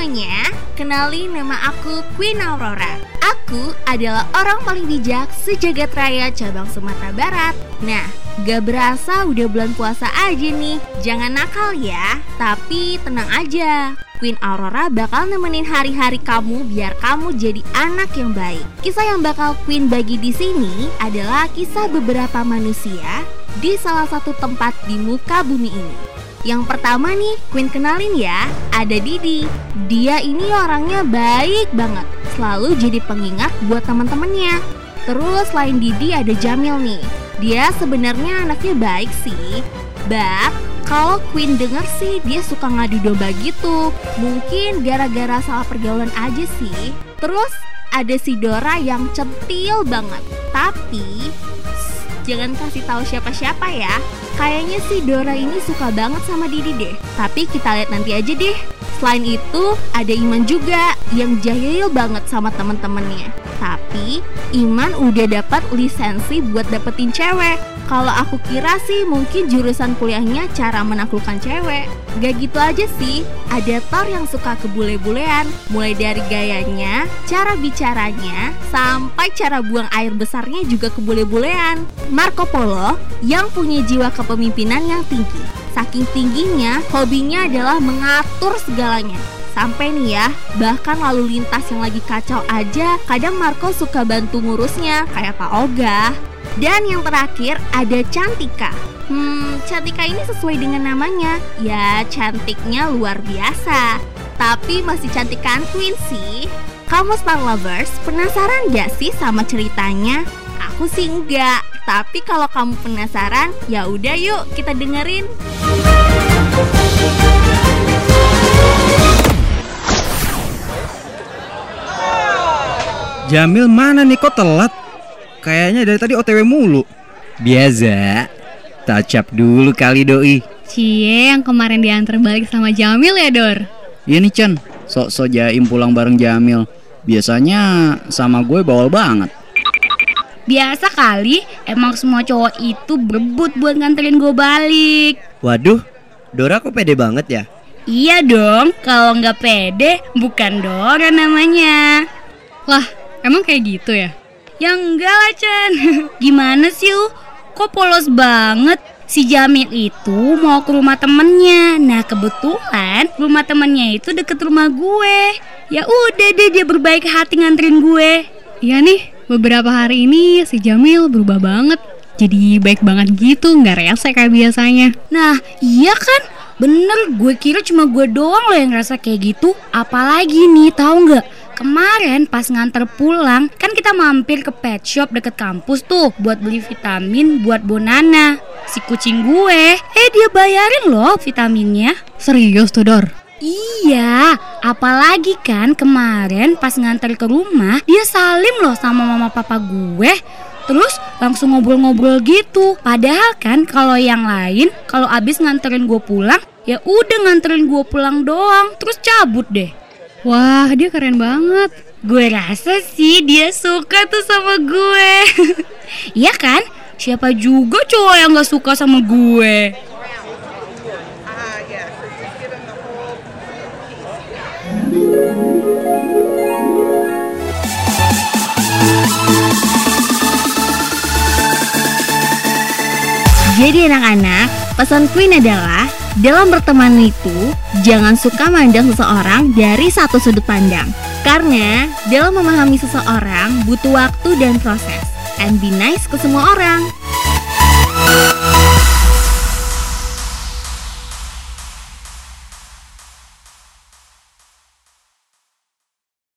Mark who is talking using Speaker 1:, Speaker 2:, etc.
Speaker 1: semuanya, kenalin nama aku Queen Aurora. Aku adalah orang paling bijak sejagat raya cabang Sumatera Barat. Nah, gak berasa udah bulan puasa aja nih. Jangan nakal ya, tapi tenang aja. Queen Aurora bakal nemenin hari-hari kamu biar kamu jadi anak yang baik. Kisah yang bakal Queen bagi di sini adalah kisah beberapa manusia di salah satu tempat di muka bumi ini. Yang pertama nih, Queen kenalin ya, ada Didi. Dia ini orangnya baik banget, selalu jadi pengingat buat teman-temannya. Terus selain Didi ada Jamil nih. Dia sebenarnya anaknya baik sih, but kalau Queen denger sih dia suka ngadu domba gitu. Mungkin gara-gara salah pergaulan aja sih. Terus ada si Dora yang centil banget. Tapi jangan kasih tahu siapa-siapa ya. Kayaknya si Dora ini suka banget sama Didi deh. Tapi kita lihat nanti aja deh. Selain itu, ada Iman juga yang jahil banget sama temen-temennya. Tapi Iman udah dapat lisensi buat dapetin cewek. Kalau aku kira sih mungkin jurusan kuliahnya cara menaklukkan cewek. Gak gitu aja sih, ada Thor yang suka kebule-bulean. Mulai dari gayanya, cara bicaranya, sampai cara buang air besarnya juga kebule-bulean. Marco Polo yang punya jiwa kepemimpinan yang tinggi. Saking tingginya, hobinya adalah mengatur segalanya. Sampai nih ya, bahkan lalu lintas yang lagi kacau aja, kadang Marco suka bantu ngurusnya, kayak Pak Oga. Dan yang terakhir ada Cantika. Hmm, Cantika ini sesuai dengan namanya. Ya, cantiknya luar biasa. Tapi masih cantikan Queen sih. Kamu Star Lovers, penasaran gak sih sama ceritanya? Aku sih enggak. Tapi kalau kamu penasaran, ya udah yuk kita dengerin.
Speaker 2: Jamil mana nih kok telat? Kayaknya dari tadi OTW mulu.
Speaker 3: Biasa. Tacap dulu kali doi.
Speaker 4: Cie yang kemarin diantar balik sama Jamil ya Dor?
Speaker 3: Iya nih Chan, sok-sok jaim pulang bareng Jamil. Biasanya sama gue bawal banget.
Speaker 5: Biasa kali, emang semua cowok itu berebut buat nganterin gue balik.
Speaker 6: Waduh, Dora kok pede banget ya?
Speaker 5: Iya dong, kalau nggak pede bukan Dora namanya.
Speaker 4: Lah, emang kayak gitu ya?
Speaker 5: Ya enggak lah Chan Gimana sih lu? Kok polos banget? Si Jamil itu mau ke rumah temennya Nah kebetulan rumah temennya itu deket rumah gue Ya udah deh dia berbaik hati nganterin gue
Speaker 4: Iya nih, beberapa hari ini si Jamil berubah banget Jadi baik banget gitu, nggak rese kayak biasanya
Speaker 5: Nah iya kan? Bener, gue kira cuma gue doang loh yang ngerasa kayak gitu Apalagi nih, tahu nggak? Kemarin pas nganter pulang kan kita mampir ke pet shop deket kampus tuh buat beli vitamin buat Bonana. Si kucing gue, eh dia bayarin loh vitaminnya.
Speaker 4: Serius tuh Dor?
Speaker 5: Iya, apalagi kan kemarin pas nganter ke rumah dia salim loh sama mama papa gue. Terus langsung ngobrol-ngobrol gitu. Padahal kan kalau yang lain kalau abis nganterin gue pulang ya udah nganterin gue pulang doang terus cabut deh.
Speaker 4: Wah, dia keren banget.
Speaker 5: Gue rasa sih dia suka tuh sama gue. Iya kan? Siapa juga cowok yang gak suka sama gue?
Speaker 1: Jadi anak-anak, pesan Queen adalah dalam berteman itu jangan suka mandang seseorang dari satu sudut pandang. Karena dalam memahami seseorang butuh waktu dan proses. And be nice ke semua orang.